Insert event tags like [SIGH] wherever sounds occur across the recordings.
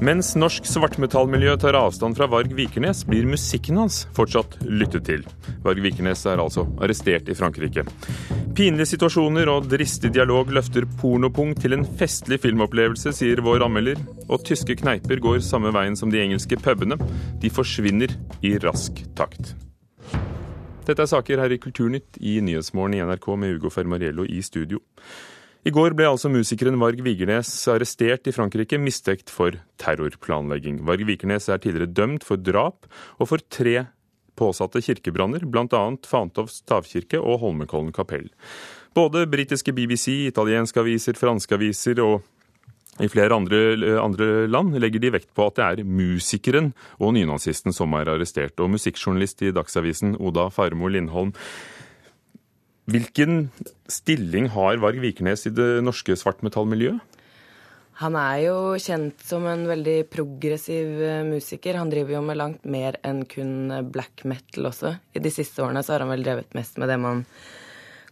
Mens norsk svartmetallmiljø tar avstand fra Varg Vikernes, blir musikken hans fortsatt lyttet til. Varg Vikernes er altså arrestert i Frankrike. Pinlige situasjoner og dristig dialog løfter pornopung til en festlig filmopplevelse, sier vår anmelder. Og tyske kneiper går samme veien som de engelske pubene. De forsvinner i rask takt. Dette er saker her i Kulturnytt i Nyhetsmorgen i NRK med Ugo Fermariello i studio. I går ble altså musikeren Varg Vigernes arrestert i Frankrike, mistenkt for terrorplanlegging. Varg Vigernes er tidligere dømt for drap og for tre påsatte kirkebranner, bl.a. Fantovs stavkirke og Holmenkollen kapell. Både britiske BBC, italienske aviser, franske aviser og i flere andre, andre, land legger de vekt på at det er musikeren og nynazisten som er arrestert. Og musikkjournalist i Dagsavisen, Oda Farmo Lindholm, Hvilken stilling har Varg Vikernes i det norske svartmetallmiljøet? Han er jo kjent som en veldig progressiv eh, musiker. Han driver jo med langt mer enn kun black metal også. I de siste årene så har han vel drevet mest med det man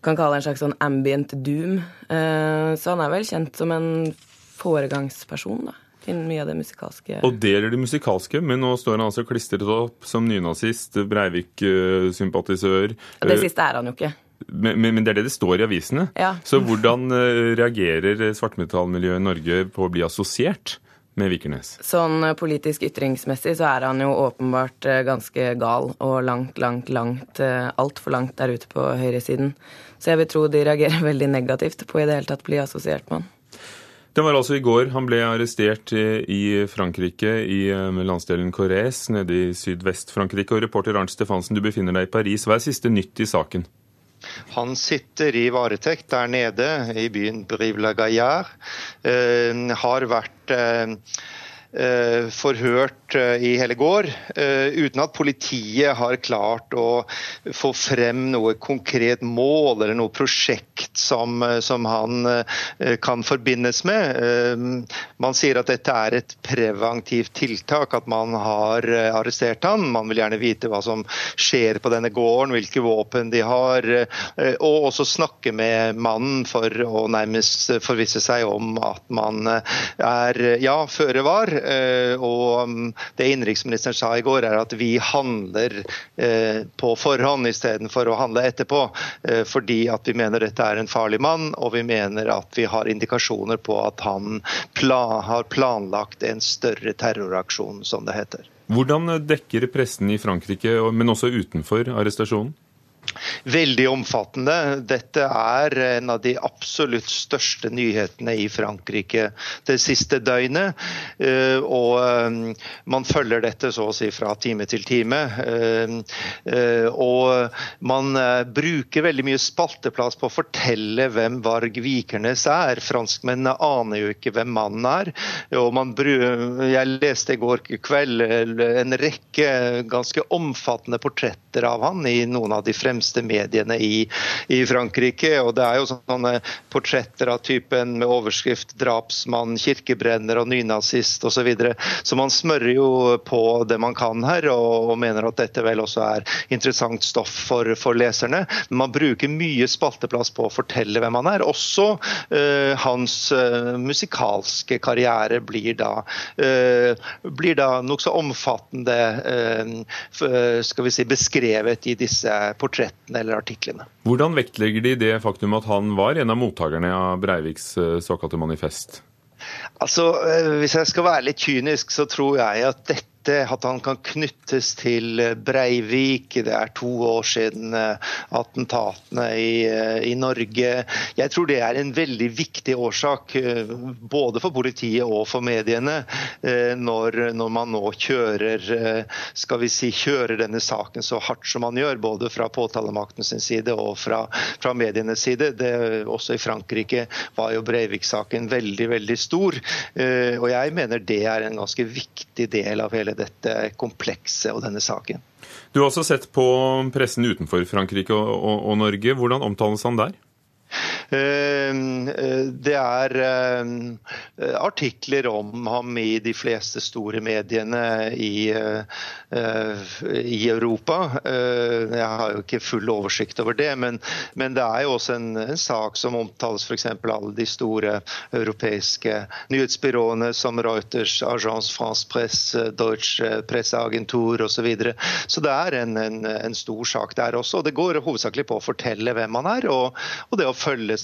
kan kalle en slags sånn ambient doom. Eh, så han er vel kjent som en foregangsperson, da. Innen mye av det musikalske. Og deler det musikalske, men nå står han altså klistret opp som nynazist, Breivik-sympatisør. Det siste er han jo ikke. Men, men, det er det det står i avisene. Ja. Så hvordan uh, reagerer svartmetallmiljøet i Norge på å bli assosiert med Vikernes? Sånn uh, politisk ytringsmessig så er han jo åpenbart uh, ganske gal og langt, langt, langt altfor langt der ute på høyresiden. Så jeg vil tro de reagerer [LAUGHS] veldig negativt på i det hele tatt bli assosiert med han. Det var altså i går han ble arrestert i Frankrike, i landsdelen Corrèze, nede i sydvest-Frankrike. Og reporter Arnt Stefansen, du befinner deg i Paris. Hva er siste nytt i saken? Han sitter i varetekt der nede i byen Brive-la-Gaillard. Eh, har vært eh, forhørt Eh, i hele går, eh, uten at politiet har klart å få frem noe konkret mål eller noe prosjekt som, eh, som han kan forbindes med. Man sier at dette er et preventivt tiltak, at man har arrestert han. Man vil gjerne vite hva som skjer på denne gården, hvilke våpen de har, og også snakke med mannen for å nærmest forvisse seg om at man er ja, føre var. Og mm, det innenriksministeren sa i går, er at vi handler eh, på forhånd istedenfor å handle etterpå. Eh, fordi at vi mener dette er en farlig mann, og vi mener at vi har indikasjoner på at han plan, har planlagt en større terroraksjon, som det heter. Hvordan dekker pressen i Frankrike, men også utenfor arrestasjonen? Veldig omfattende. Dette er en av de absolutt største nyhetene i Frankrike det siste døgnet. Eh, og eh, man følger dette så å si fra time til time. Eh, og man bruker veldig mye spalteplass på å fortelle hvem Varg Vikernes er. Franskmennene aner jo ikke hvem mannen er. Og man, jeg leste i går kveld en rekke ganske omfattende portretter av han i noen av de fremste fremste mediene i, i, Frankrike. og Det er jo sånne portretter av typen med overskrift 'drapsmann', 'kirkebrenner' og 'nynazist' osv. Så, så man smører jo på det man kan her, og, og mener at dette vel også er interessant stoff for, for, leserne. Men man bruker mye spalteplass på å fortelle hvem han er. Også uh, hans uh, musikalske karriere blir da, uh, blir da nokså omfattende skal vi si, beskrevet i disse portrettene billettene eller artiklene. Hvordan vektlegger de det faktum at han var en av mottakerne av Breiviks eh, såkalte manifest? Altså, eh, Hvis jeg skal være litt kynisk, så tror jeg at dette at han kan knyttes til Breivik. Det er to år siden eh, attentatene i, eh, i, Norge. Jeg tror det er en veldig viktig årsak, eh, både for politiet og for mediene, når, når man nå kjører skal vi si, kjører denne saken så hardt som man gjør, både fra påtalemakten sin side og fra, fra medienes side. Det, også i Frankrike var jo Breivik-saken veldig, veldig stor. Og jeg mener det er en ganske viktig del av hele dette komplekset og denne saken. Du har også sett på pressen utenfor Frankrike og, og, og Norge. Hvordan omtales han der? Det er artikler om ham i de fleste store mediene i, i Europa. Jeg har jo ikke full oversikt over det, men, men det er jo også en, en sak som omtales f.eks. alle de store europeiske nyhetsbyråene som Reuters, Agence France Presse, Deutsche Presseagentur osv. Så, videre. så det er en, en, en, stor sak der også. og Det går hovedsakelig på å fortelle hvem man er, og, og det å følge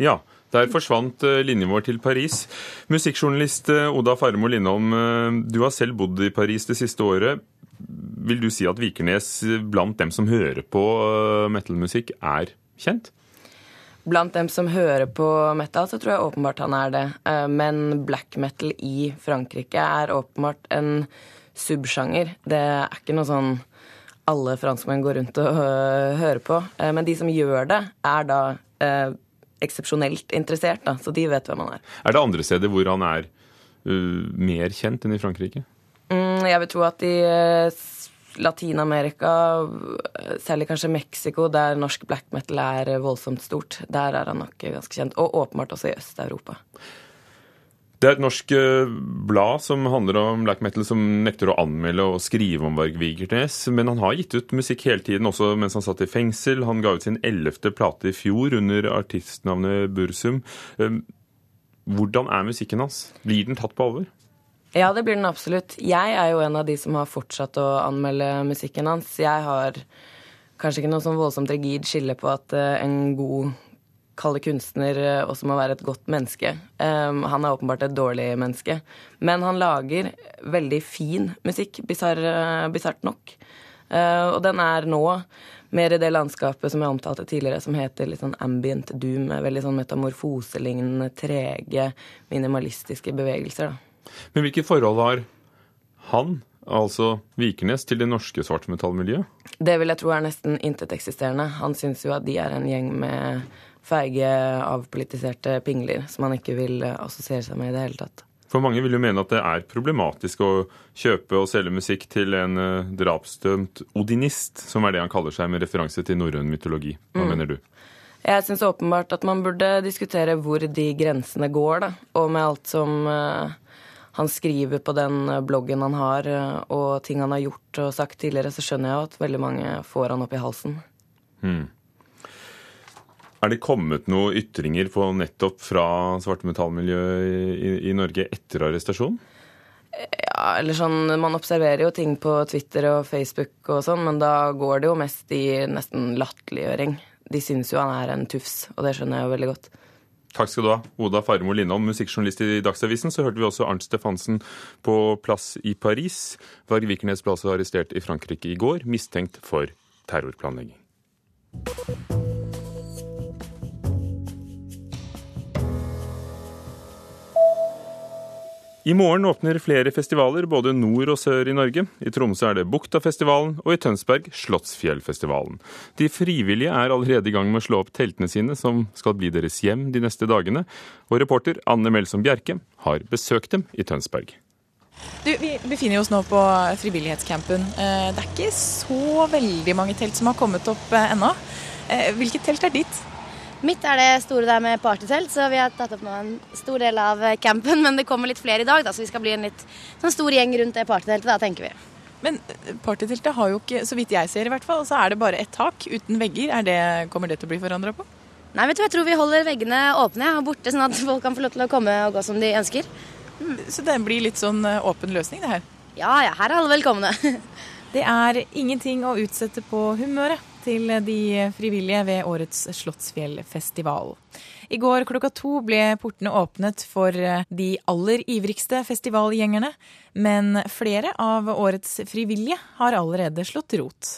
Ja, der forsvant eh, linjen vår til Paris. Musikkjournalist eh, Oda Farmo Lindholm, eh, du har selv bodd i Paris det siste året. Vil du si at Vikernes blant dem som hører på metalmusikk, er kjent? Blant dem som hører på metal, så tror jeg åpenbart han er det. Men black metal i Frankrike er åpenbart en subsjanger. Det er ikke noe sånn alle franskmenn går rundt og hører på. Men de som gjør det, er da eksepsjonelt interessert, da, så de vet hvem han er. Er det andre steder hvor han er uh, mer kjent enn i Frankrike? Mm, jeg vil tro at i uh, Latin-Amerika, særlig kanskje Mexico, der norsk black metal er voldsomt stort, der er han nok ganske kjent. Og åpenbart også i Øst-Europa. Det er et norsk eh, blad som handler om black metal, som nekter å anmelde og skrive om Varg Vigernes. Men han har gitt ut musikk hele tiden, også mens han satt i fengsel. Han ga ut sin ellevte plate i fjor under artistnavnet Bursum. Ehm, hvordan er musikken hans? Blir den tatt på alvor? Ja, det blir den absolutt. Jeg er jo en av de som har fortsatt å anmelde musikken hans. Jeg har kanskje ikke noe sånn voldsomt rigid skille på at eh, en god kalle kunstner eh, også må være et godt menneske. Um, han er åpenbart et dårlig menneske. Men han lager veldig fin musikk, eh, bisart nok. Uh, og den er nå mer i det landskapet som jeg omtalte tidligere, som heter litt sånn ambient doom. Veldig sånn metamorfoselignende, trege, minimalistiske bevegelser. Da. Men hvilket forhold har han, altså Vikernes, til det norske svartmetallmiljøet? Det vil jeg tro er nesten inteteksisterende. Han syns jo at de er en gjeng med feige, avpolitiserte pingler som man ikke vil eh, assosiere seg med i det hele tatt. For mange vil jo mene at det er problematisk å kjøpe og selge musikk til en uh, drapsdømt odinist, som er det han kaller seg med referanse til norrøn mytologi. Hva mm. mener du? Jeg syns åpenbart at man burde diskutere hvor de grensene går, da. Og med alt som uh, han skriver på den bloggen han har, og ting han har gjort og sagt tidligere, så skjønner jeg at veldig mange får han opp i halsen. Mm. Er det kommet noen ytringer på nettopp fra svartmetallmiljøet i, i, Norge etter arrestasjonen? Ja, eller sånn Man observerer jo ting på Twitter og Facebook og sånn, men da går det jo mest i nesten latterliggjøring. De syns jo han er en tufs, og det skjønner jeg jo veldig godt. Takk skal du ha, Oda Farmo Lindholm, musikkjournalist i Dagsavisen. Så hørte vi også Arnt Stefansen på plass i Paris. Varg Vikernes ble altså arrestert i Frankrike i går, mistenkt for terrorplanlegging. I morgen åpner flere festivaler både nord og sør i Norge. I Tromsø er det Buktafestivalen, og i Tønsberg Slottsfjellfestivalen. De frivillige er allerede i gang med å slå opp teltene sine, som skal bli deres hjem de neste dagene. Og reporter Anne Melsom Bjerke har besøkt dem i Tønsberg. Du, vi befinner oss nå på frivillighetscampen. Eh, det er ikke så veldig mange telt som har kommet opp eh, ennå. Eh, hvilket telt er ditt? Mitt er det store der med partytelt, så vi har tatt opp nå en stor del av campen. Men det kommer litt flere i dag, da, så vi skal bli en litt sånn stor gjeng rundt det partyteltet, da, tenker vi. Men eh, partyteltet har jo ikke, så vidt jeg ser i hvert fall, så er det bare ett tak uten vegger. Det, kommer det til å bli forandra på? Nei, vet du, jeg tror vi holder veggene åpne og borte, sånn at [LAUGHS] folk kan få lov til å komme og gå som de ønsker. Mm, så det blir litt sånn eh, åpen løsning, det her? Ja ja, her er alle velkomne. [LAUGHS] det er ingenting å utsette på humøret til de frivillige ved årets Slottsfjellfestival. I går klokka to ble portene åpnet for de aller ivrigste festivalgjengerne, men flere av årets frivillige har allerede slått rot.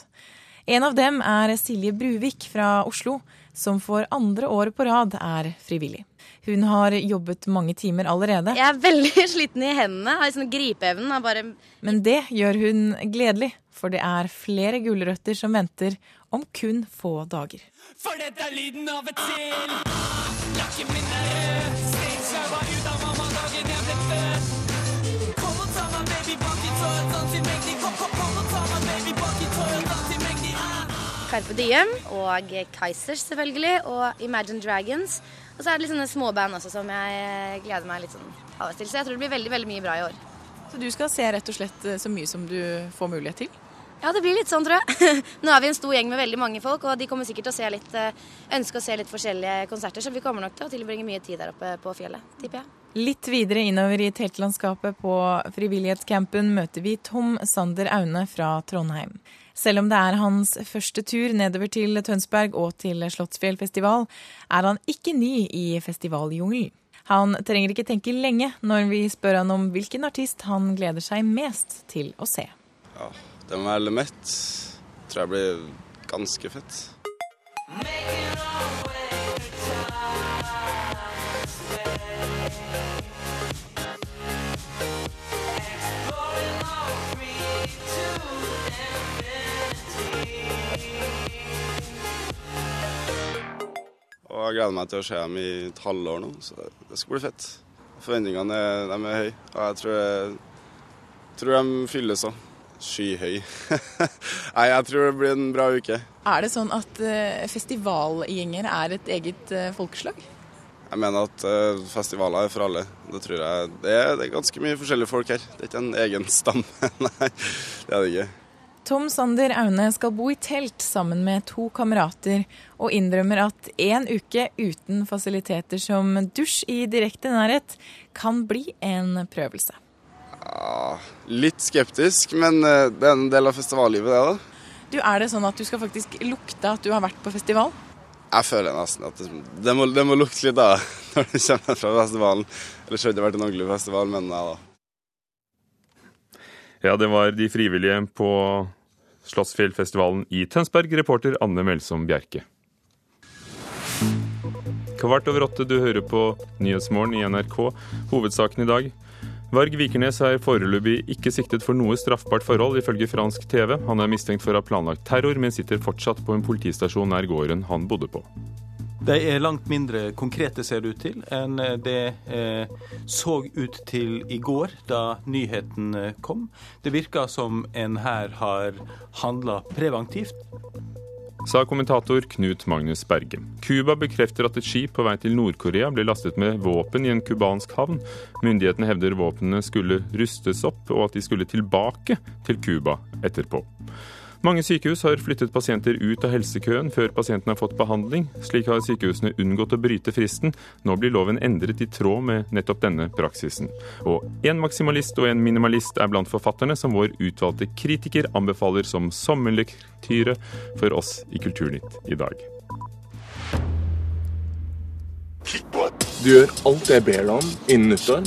En av dem er Silje Bruvik fra Oslo, som for andre året på rad er frivillig. Hun har jobbet mange timer allerede. Jeg er veldig [LAUGHS] sliten i hendene. Har liksom gripeevnen. Bare... Men det gjør hun gledelig, for det er flere gulrøtter som venter om kun få dager. For dette er lyden av et sild! Lakken min er rød. Ut av mamma dagen jeg ble født. Kom og ta meg, baby, bak i tåret, dans i mengden. Kom, kom, kom og ta meg, baby, bak i tåret, dans i mengden. Carpe Diem og Kaizers selvfølgelig, og Imagine Dragons. Og så er det litt sånne småband også som jeg gleder meg litt sånn halvveis til. Så jeg tror det blir veldig, veldig mye bra i år. Så du skal se rett og slett så mye som du får mulighet til? Ja, det blir litt sånn, tror jeg. [LAUGHS] Nå er vi en stor gjeng med veldig mange folk, og de kommer sikkert til å se litt, ønske å se litt forskjellige konserter, så vi kommer nok til å tilbringe mye tid der oppe på fjellet, tipper jeg. Litt videre innover i teltlandskapet på frivillighetscampen møter vi Tom Sander Aune fra Trondheim. Selv om det er hans første tur nedover til Tønsberg og til Slottsfjellfestival, er han ikke ny i festivaljungelen. Han trenger ikke tenke lenge når vi spør han om hvilken artist han gleder seg mest til å se. Ja, det må være Lemett. Tror jeg blir ganske fett. Og jeg gleder meg til å se dem i et halvår nå, så det skal bli fett. Forventningene er, er høye, og jeg tror, jeg, tror de fylles òg. Skyhøy. [LAUGHS] Nei, jeg tror det blir en bra uke. Er det sånn at uh, festivalgjengere er et eget uh, folkeslag? Jeg mener at uh, festivaler er for alle. Det tror jeg. Det er, det er ganske mye forskjellige folk her. Det er ikke en egen stamme. [LAUGHS] Nei, det er det ikke. Tom Sander Aune skal bo i telt sammen med to kamerater, og innrømmer at en uke uten fasiliteter som dusj i direkte nærhet kan bli en prøvelse. Ja, litt skeptisk, men det er en del av festivallivet, det, da. Du, Er det sånn at du skal faktisk lukte at du har vært på festival? Jeg føler nesten at det, det, må, det må, lukte litt da, [LAUGHS] når du kommer fra festivalen. Ellers har det ikke vært en ordentlig festival, men nei da. Ja, det var de frivillige på Slottsfjellfestivalen i Tønsberg, reporter Anne Melsom Bjerke. Kvart over åtte, du hører på Nyhetsmorgen i NRK. Hovedsaken i dag. Varg Vikernes er foreløpig ikke siktet for noe straffbart forhold, ifølge fransk TV. Han er mistenkt for å ha planlagt terror, men sitter fortsatt på en politistasjon nær gården han bodde på. De er langt mindre konkrete, ser det ut til, enn det eh, så ut til i går, da nyheten eh, kom. Det virker som en her har handla preventivt. Sa kommentator Knut Magnus Berge. Cuba bekrefter at et skip på vei til Nord-Korea ble lastet med våpen i en cubansk havn. Myndighetene hevder våpnene skulle rustes opp, og at de skulle tilbake til Cuba etterpå. Mange sykehus har flyttet pasienter ut av helsekøen før pasienten har fått behandling. Slik har sykehusene unngått å bryte fristen. Nå blir loven endret i tråd med nettopp denne praksisen. Og en maksimalist og en minimalist er blant forfatterne som vår utvalgte kritiker anbefaler som sommerlektyre for oss i Kulturnytt i dag. Du gjør alt jeg ber deg om innen nyttår.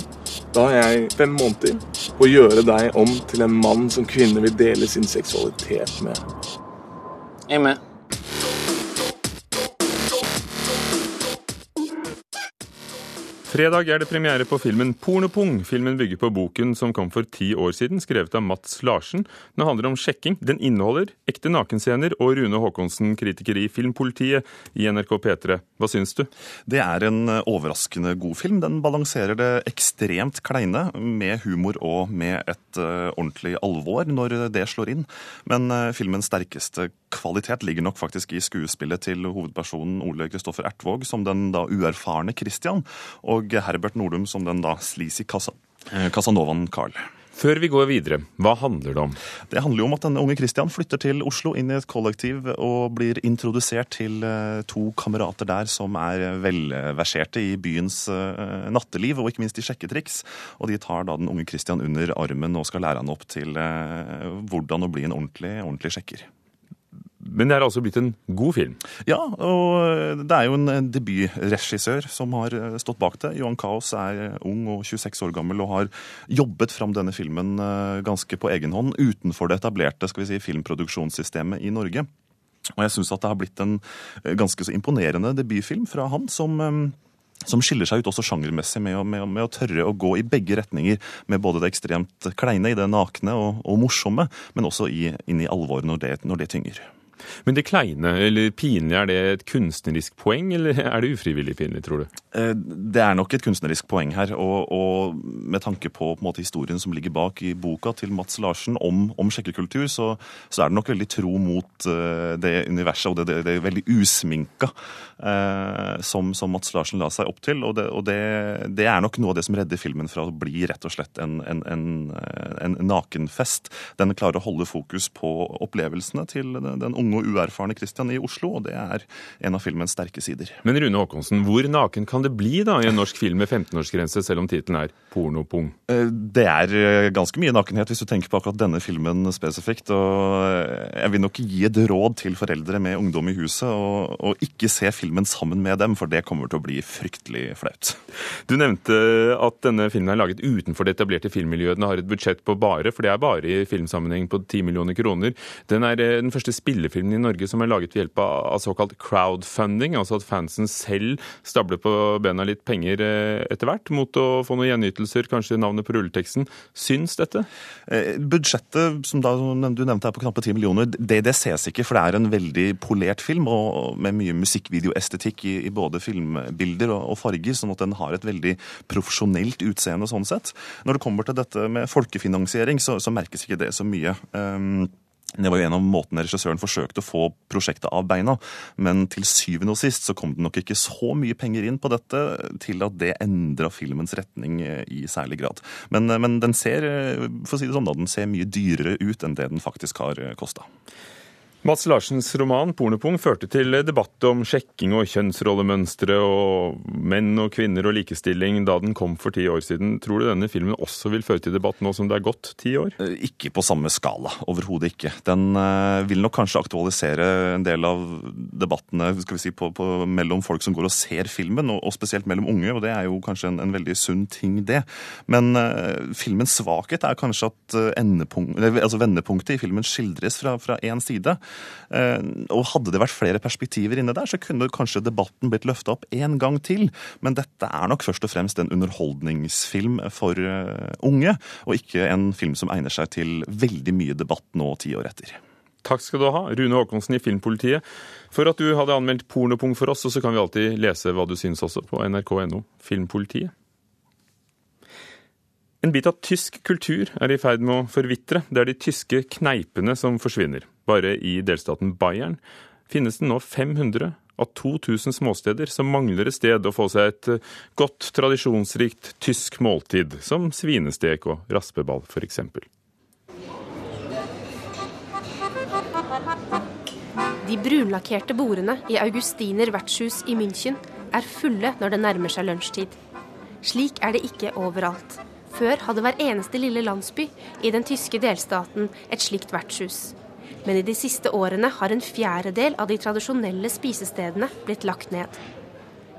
Da har jeg fem måneder på å gjøre deg om til en mann som kvinner vil dele sin seksualitet med. Jeg er med. Fredag er det premiere på filmen Pornopung. Filmen bygger på boken som kom for ti år siden, skrevet av Mats Larsen. Den handler om sjekking. Den inneholder ekte nakenscener og Rune Haakonsen, kritiker i Filmpolitiet i NRK P3. Hva syns du? Det er en overraskende god film. Den balanserer det ekstremt kleine med humor og med et uh, ordentlig alvor når det slår inn. Men uh, filmens sterkeste kvalitet ligger nok faktisk i skuespillet til hovedpersonen Ole Kristoffer Ertvåg som den da uerfarne Christian. og og Herbert Nordum som den da sleazy eh, Casanovaen Carl. Før vi går videre, hva handler det om? Det handler jo om at denne unge Christian flytter til Oslo, inn i et kollektiv, og blir introdusert til eh, to kamerater der som er velverserte i byens eh, natteliv, og ikke minst i sjekketriks. Og de tar da den unge Christian under armen og skal lære han opp til hvordan å bli en ordentlig, ordentlig sjekker. Men det er altså blitt en god film? Ja, og det er jo en debutregissør som har eh, stått bak det. Johan Kaos er ung og 26 år gammel og har jobbet fram denne filmen eh, ganske på egen hånd utenfor det etablerte skal vi si, filmproduksjonssystemet i Norge. Og jeg syns at det har blitt en eh, ganske så imponerende debutfilm fra han, som som skiller seg ut også sjangermessig med å, med, med å, tørre å gå i begge retninger. Med både det ekstremt kleine i det nakne og, og morsomme, men også i, inn i alvoret når når det tynger. Men det kleine eller pinlige, er det et kunstnerisk poeng, eller er det ufrivillig pinlig, tror du? Eh, det er nok et kunstnerisk poeng her, og, og med tanke på, på måte, historien som ligger bak i boka til Mats Larsen om, om sjekkekultur, så, så, er det nok veldig tro mot uh, det universet og det, det, det veldig usminka uh, som, som, Mats Larsen la seg opp til. Og, det, og det, er nok noe av det som redder filmen fra å bli rett og slett en, en, en, en nakenfest. Den klarer å holde fokus på opplevelsene til den, den unge og uerfarne Christian i Oslo, og det er en av filmens sterke sider. Men Rune Håkonsen, hvor naken kan det bli da i en norsk film med 15-årsgrense, selv om tittelen er pornopung? Eh, det er eh, ganske mye nakenhet hvis du tenker på akkurat denne filmen spesifikt. og eh, Jeg vil nok gi et råd til foreldre med ungdom i huset, og, og ikke se filmen sammen med dem, for det kommer til å bli fryktelig flaut. Du nevnte at denne filmen er laget utenfor det etablerte filmmiljøet. Den har et budsjett på bare, for det er bare i filmsammenheng, på 10 millioner kroner. Den er den første spillefilmen i Norge som er laget ved hjelp av såkalt crowdfunding, altså at fansen selv stabler på bena litt penger eh, etter hvert mot å få noen gjenytelser, kanskje navnet på rulleteksten. Syns dette? Eh, budsjettet som da du nevnte er på knappe ti millioner, det, det ses ikke, for det er en veldig polert film og med mye musikkvideoestetikk i, i både filmbilder og, og, farger, sånn at den har et veldig profesjonelt utseende sånn sett. Når det kommer til dette med folkefinansiering, så, så merkes ikke det så mye. Um, det var jo en av måtene regissøren forsøkte å få prosjektet av beina. Men til syvende og sist så kom det nok ikke så mye penger inn på dette til at det endra filmens retning eh, i særlig grad. Men, eh, men den ser eh, for å si det sånn da, den ser mye dyrere ut enn det den faktisk har kosta. Mats Larsens roman 'Pornopung' førte til debatt om sjekking og kjønnsrollemønstre og menn og kvinner og likestilling da den kom for ti år siden. Tror du denne filmen også vil føre til debatt nå som det er gått ti år? Eh, ikke på samme skala. Overhodet ikke. Den eh, vil nok kanskje aktualisere en del av debattene skal vi si, på, på, mellom folk som går og ser filmen, og, og, spesielt mellom unge. Og det er jo kanskje en, en veldig sunn ting, det. Men uh, filmens svakhet er kanskje at altså vendepunktet i filmen skildres fra én side. Eh, og hadde det vært flere perspektiver inne der, så kunne kanskje debatten blitt løfta opp en gang til. Men dette er nok først og fremst en underholdningsfilm for eh, unge, og ikke en film som egner seg til veldig mye debatt nå ti år etter. Takk skal du ha, Rune Håkonsen i Filmpolitiet, for at du hadde anmeldt Pornopung for oss. Og så kan vi alltid lese hva du syns også på nrk.no Filmpolitiet. En bit av tysk kultur er i ferd med å forvitre. Det er de tyske kneipene som forsvinner. Bare i delstaten Bayern finnes det nå 500 av 2000 småsteder som mangler et sted å få seg et eh, godt, tradisjonsrikt tysk måltid, som svinestek og raspeball f.eks. De brunlakkerte bordene i Augustiner vertshus i München er fulle når det nærmer seg lunsjtid. Slik er det ikke overalt. Før hadde hver eneste lille landsby i den tyske delstaten et slikt vertshus. Men i de siste årene har en fjerdedel av de tradisjonelle spisestedene blitt lagt ned.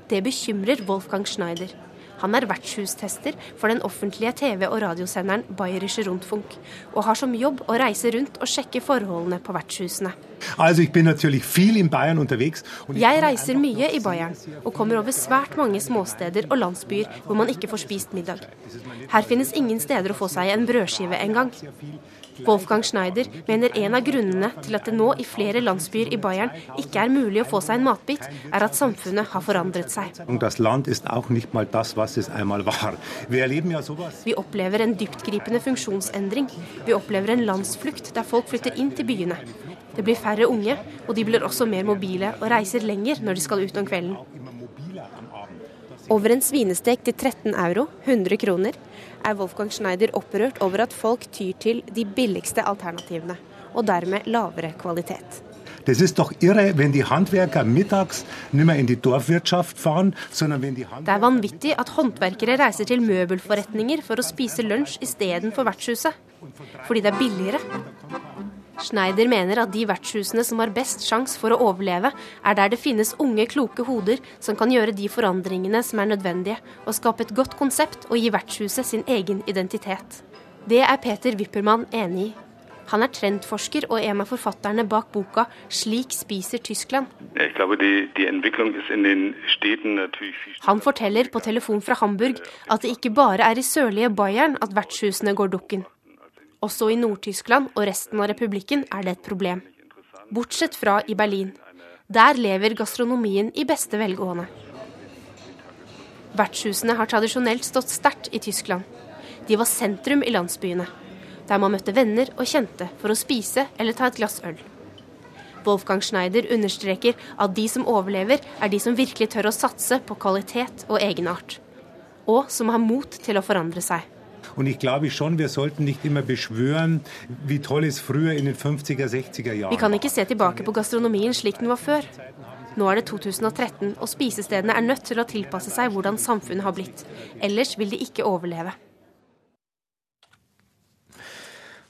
Det bekymrer Wolfgang Schneider. Han er vertshustester for den offentlige TV- og radiosenderen Bayerische Rundfunk, og har som jobb å reise rundt og sjekke forholdene på vertshusene. Jeg reiser mye i Bayern, og kommer over svært mange småsteder og landsbyer hvor man ikke får spist middag. Her finnes ingen steder å få seg en brødskive engang. Wolfgang Schneider mener en av grunnene til at det nå i flere landsbyer i Bayern ikke er mulig å få seg en matbit, er at samfunnet har forandret seg. Vi opplever en dyptgripende funksjonsendring. Vi opplever en landsflukt der folk flytter inn til byene. Det blir færre unge, og de blir også mer mobile og reiser lenger når de skal ut om kvelden. Over en svinestek til 13 euro, 100 kroner, er Wolfgang Schneider opprørt over at folk tyr til de billigste alternativene, og dermed lavere kvalitet. Det er vanvittig at håndverkere reiser til møbelforretninger for å spise lunsj istedenfor vertshuset. Fordi det er billigere. Schneider mener at de vertshusene som har best sjanse for å overleve, er der det finnes unge, kloke hoder som kan gjøre de forandringene som er nødvendige, og skape et godt konsept og gi vertshuset sin egen identitet. Det er Peter Wippermann enig i. Han er trendforsker og en av forfatterne bak boka 'Slik spiser Tyskland'. Han forteller på telefon fra Hamburg at det ikke bare er i sørlige Bayern at vertshusene går dukken. Også i Nord-Tyskland og resten av republikken er det et problem. bortsett fra i Berlin. Der lever gastronomien i beste velgående. Vertshusene har tradisjonelt stått sterkt i Tyskland. De var sentrum i landsbyene, der man møtte venner og kjente for å spise eller ta et glass øl. Wolfgang Schneider understreker at de som overlever, er de som virkelig tør å satse på kvalitet og egenart. Og som har mot til å forandre seg. Und ich glaube schon, wir sollten nicht immer beschwören, wie toll es früher in den 50er, 60er Jahren Vi kan ikke se tilbake på gastronomien slik den var før. Nå er det 2013, og spisestedene er nødt til å tilpasse seg hvordan samfunnet har blitt. Ellers vil de ikke overleve.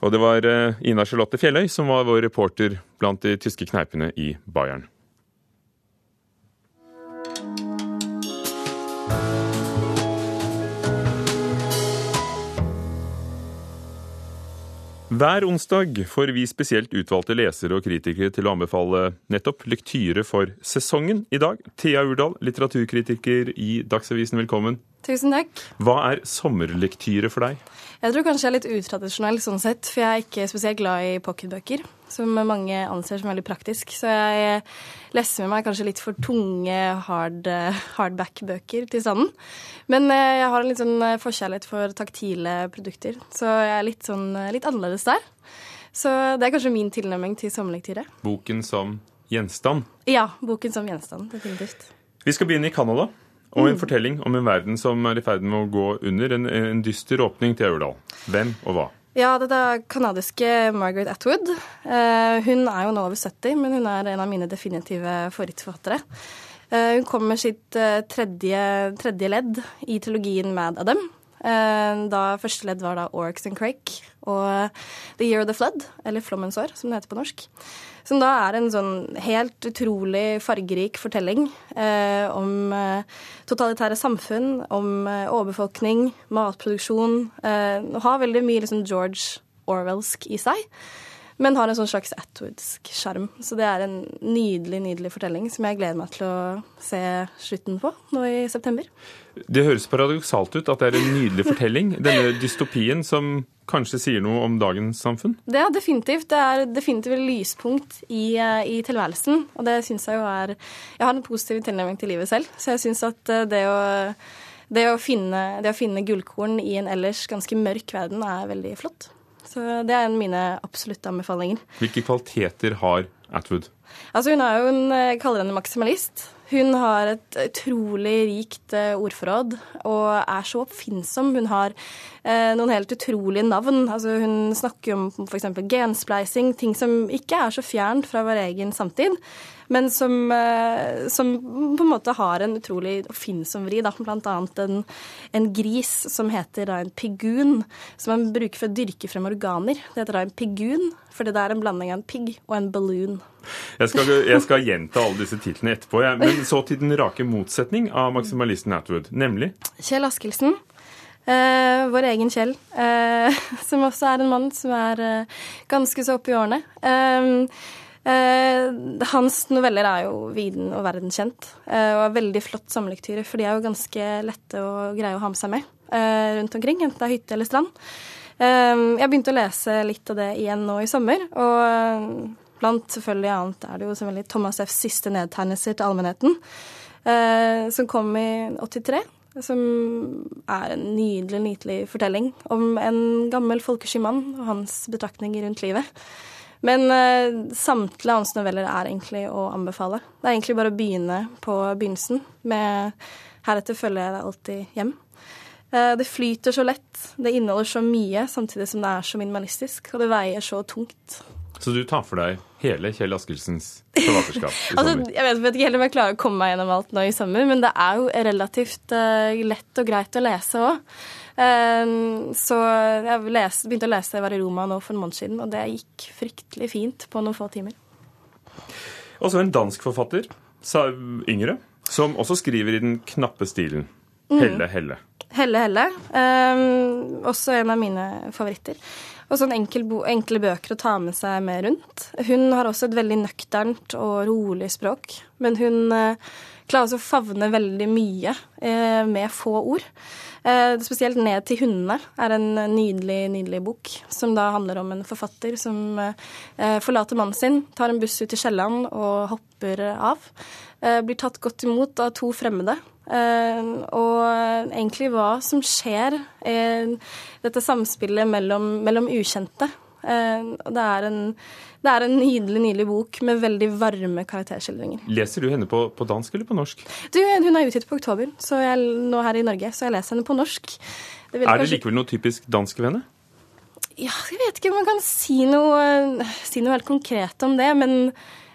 Og det var eh, Ina Charlotte Fjelløy som var vår reporter blant de tyske kneipene i Bayern. Hver onsdag får vi spesielt utvalgte lesere og kritikere til å anbefale nettopp lektyre for sesongen i dag. Thea Urdal, litteraturkritiker i Dagsavisen, velkommen. Tusen takk. Hva er sommerlektyre for deg? Jeg tror kanskje jeg er litt utradisjonell sånn sett, for jeg er ikke spesielt glad i pocketbøker, som mange anser som veldig praktisk. Så jeg leser med meg kanskje litt for tunge hard, hardback-bøker til standen. Men eh, jeg har en litt sånn eh, forkjærlighet for taktile produkter, så jeg er litt, sånn, eh, litt annerledes der. Så det er kanskje min tilnærming til sommerlektyre. Boken som gjenstand? Ja, boken som gjenstand, definitivt. Vi skal begynne i Canada. Og en Mm. fortelling om en verden som er i ferd med å gå under. En, en dyster åpning til Aurdal. Hvem og hva? Ja, det er kanadiske Margaret Atwood. Eh, hun er jo nå over 70, men hun er en av mine definitive favorittforfattere. Eh, hun kom med sitt eh, tredje, tredje ledd i trilogien Mad Adam. Eh, da første ledd var da Orcs and Crake og The Year of the Flood, eller Flommens år, som det heter på norsk. Som da er en sånn helt utrolig fargerik fortelling eh, om eh, totalitære samfunn, om eh, overbefolkning, matproduksjon. Eh, og har veldig mye liksom George Orwellsk i seg, men har en sånn slags Atwoodsk sjarm. Så det er en nydelig, nydelig fortelling som jeg gleder meg til å se slutten på nå i september. Det høres paradoksalt ut at det er en nydelig fortelling. Denne dystopien som kanskje sier noe om dagens samfunn? Det er definitivt. Det er definitivt et lyspunkt i, eh, i tilværelsen. Og det syns jeg jo er Jeg har en positiv tilnærming til livet selv, så jeg syns at eh, det å, det, å finne, det å finne gullkorn i en ellers ganske mørk verden er veldig flott. Så det er en av mine absolutte anbefalinger. Hvilke kvaliteter har Atwood? Altså Hun er jo en, jeg kaller henne maksimalist. Hun har et utrolig rikt eh, ordforråd og er så oppfinnsom. Hun har eh, noen helt utrolige navn. Altså Hun snakker om f.eks. genspleising, ting som ikke er så fjernt fra vår egen samtid, men som, eh, som på en måte har en utrolig oppfinnsom vri. Da. Blant annet en, en gris som heter da en pigun, som man bruker for å dyrke frem organer. Det heter da en pigun, fordi det er en blanding av en pigg og en balloon. Jeg skal, jeg skal gjenta alle disse titlene etterpå. Jeg. Men så til den rake motsetning av maksimalisten Atwood, nemlig Kjell Askildsen. Eh, vår egen Kjell, eh, [LAUGHS] som også er en mann som er eh, ganske så oppe i årene. Eh, hans noveller er jo viden og verdenskjent, eh, og er veldig flott samlektyre, for de er jo ganske lette å greie å ha med seg med eh, rundt omkring, enten det er hytte eller strand. Eh, jeg begynte å lese litt av det igjen nå i sommer, og eh, blant selvfølgelig annet er det jo selvfølgelig Thomas Fs siste nedtegnelser til allmennheten, eh, som kom i 83 som er en nydelig, nydelig fortelling om en gammel folkeskymann og hans betraktninger rundt livet. Men uh, samtlige hans noveller er egentlig å anbefale. Det er egentlig bare å begynne på begynnelsen med 'Heretter følger jeg deg alltid hjem'. Uh, det flyter så lett, det inneholder så mye, samtidig som det er så minimalistisk, og det veier så tungt. Så du tar for deg hele Kjell Askildsens forfatterskap i [LAUGHS] Altså, sommer? jeg vet, vet ikke helt om jeg klarer å komme meg gjennom alt nå i sommer, men det er jo relativt uh, lett og greit å lese òg. Så jeg leste, begynte å lese var i Roma nå for en måned siden, og det gikk fryktelig fint på noen få timer. Og så en dansk forfatter, sa yngre, som også skriver i den knappe stilen. Mhm. Helle Helle. Helle Helle. eh, også en av mine favoritter. Og sånn enkel enkle bøker å ta med seg med rundt. Hun har også et veldig nøkternt og rolig språk, men hun eh, klarer også å favne veldig mye eh, med få ord. Eh, spesielt 'Ned til hundene' er en nydelig, nydelig bok, som da handler om en forfatter som forlater mannen sin, tar en buss ut til Kielland og hopper av. Blir tatt godt imot av to fremmede. Eh, og egentlig hva som skjer i dette samspillet mellom, mellom ukjente. Eh, og det er, en, det er en nydelig nydelig bok med veldig varme karakterskildringer. Leser du henne på, på dansk eller på norsk? Du, Hun er utgitt på oktober så jeg, nå her i Norge, så jeg leser henne på norsk. Det er det kanskje... likevel noe typisk dansk ved henne? Ja, jeg vet ikke om man kan si noe, si noe helt konkret om det. Men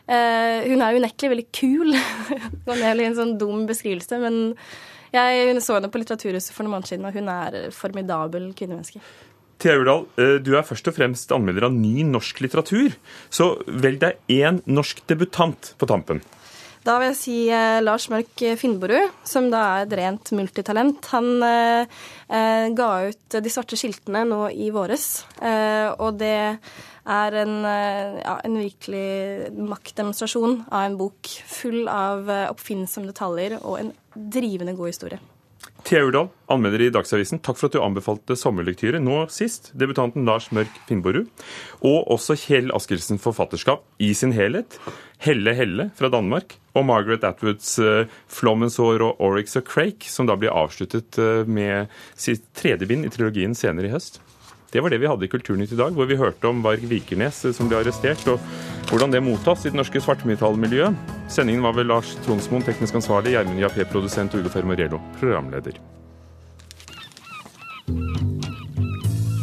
hun er unektelig veldig kul. [LAUGHS] det er en sånn dum beskrivelse, men jeg så henne på Litteraturhuset for noen måneder siden, og hun er formidabel kvinnemenneske. Thea Urdal, eh, du er først og fremst anmelder av ny norsk litteratur. Så velg deg én norsk debutant på tampen. Da vil jeg si eh, Lars Mørk Finnborud, som da er et rent multitalent. Han eh, eh, ga ut De svarte skiltene nå i våres, eh, og det er en, eh, ja, en virkelig maktdemonstrasjon av en bok full av oppfinnsomme detaljer og en drivende god historie. Thea Urdal, anmelder i Dagsavisen, takk for at du anbefalte sommerlektyre. Nå sist debutanten Lars Mørk Finnborud. Og også Kjell Askildsen forfatterskap i sin helhet. Helle Helle fra Danmark. Og Margaret Atwoods uh, 'Flommensår' og 'Oryx og Crake', som da blir avsluttet med sitt tredje bind i trilogien senere i høst. Det var det vi hadde i Kulturnytt i dag, hvor vi hørte om Varg Vikernes som ble arrestert, og hvordan det mottas i det norske svartmetallmiljøet. Sendingen var ved Lars Tronsmoen, teknisk ansvarlig, Gjermund Jappé-produsent, Ugo Fermorello, programleder.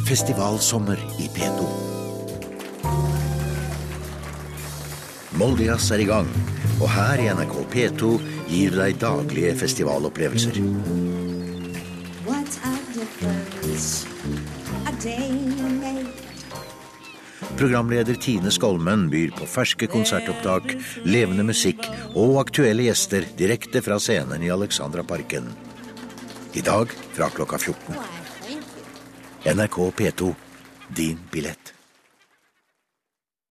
Festivalsommer i P2. Moldejazz er i gang, og her i NRK P2 gir deg daglige festivalopplevelser. What a difference. Programleder Tine Skolmen byr på ferske konsertopptak, levende musikk og aktuelle gjester direkte fra scenen i Alexandraparken. I dag fra klokka 14. NRK P2 din billett.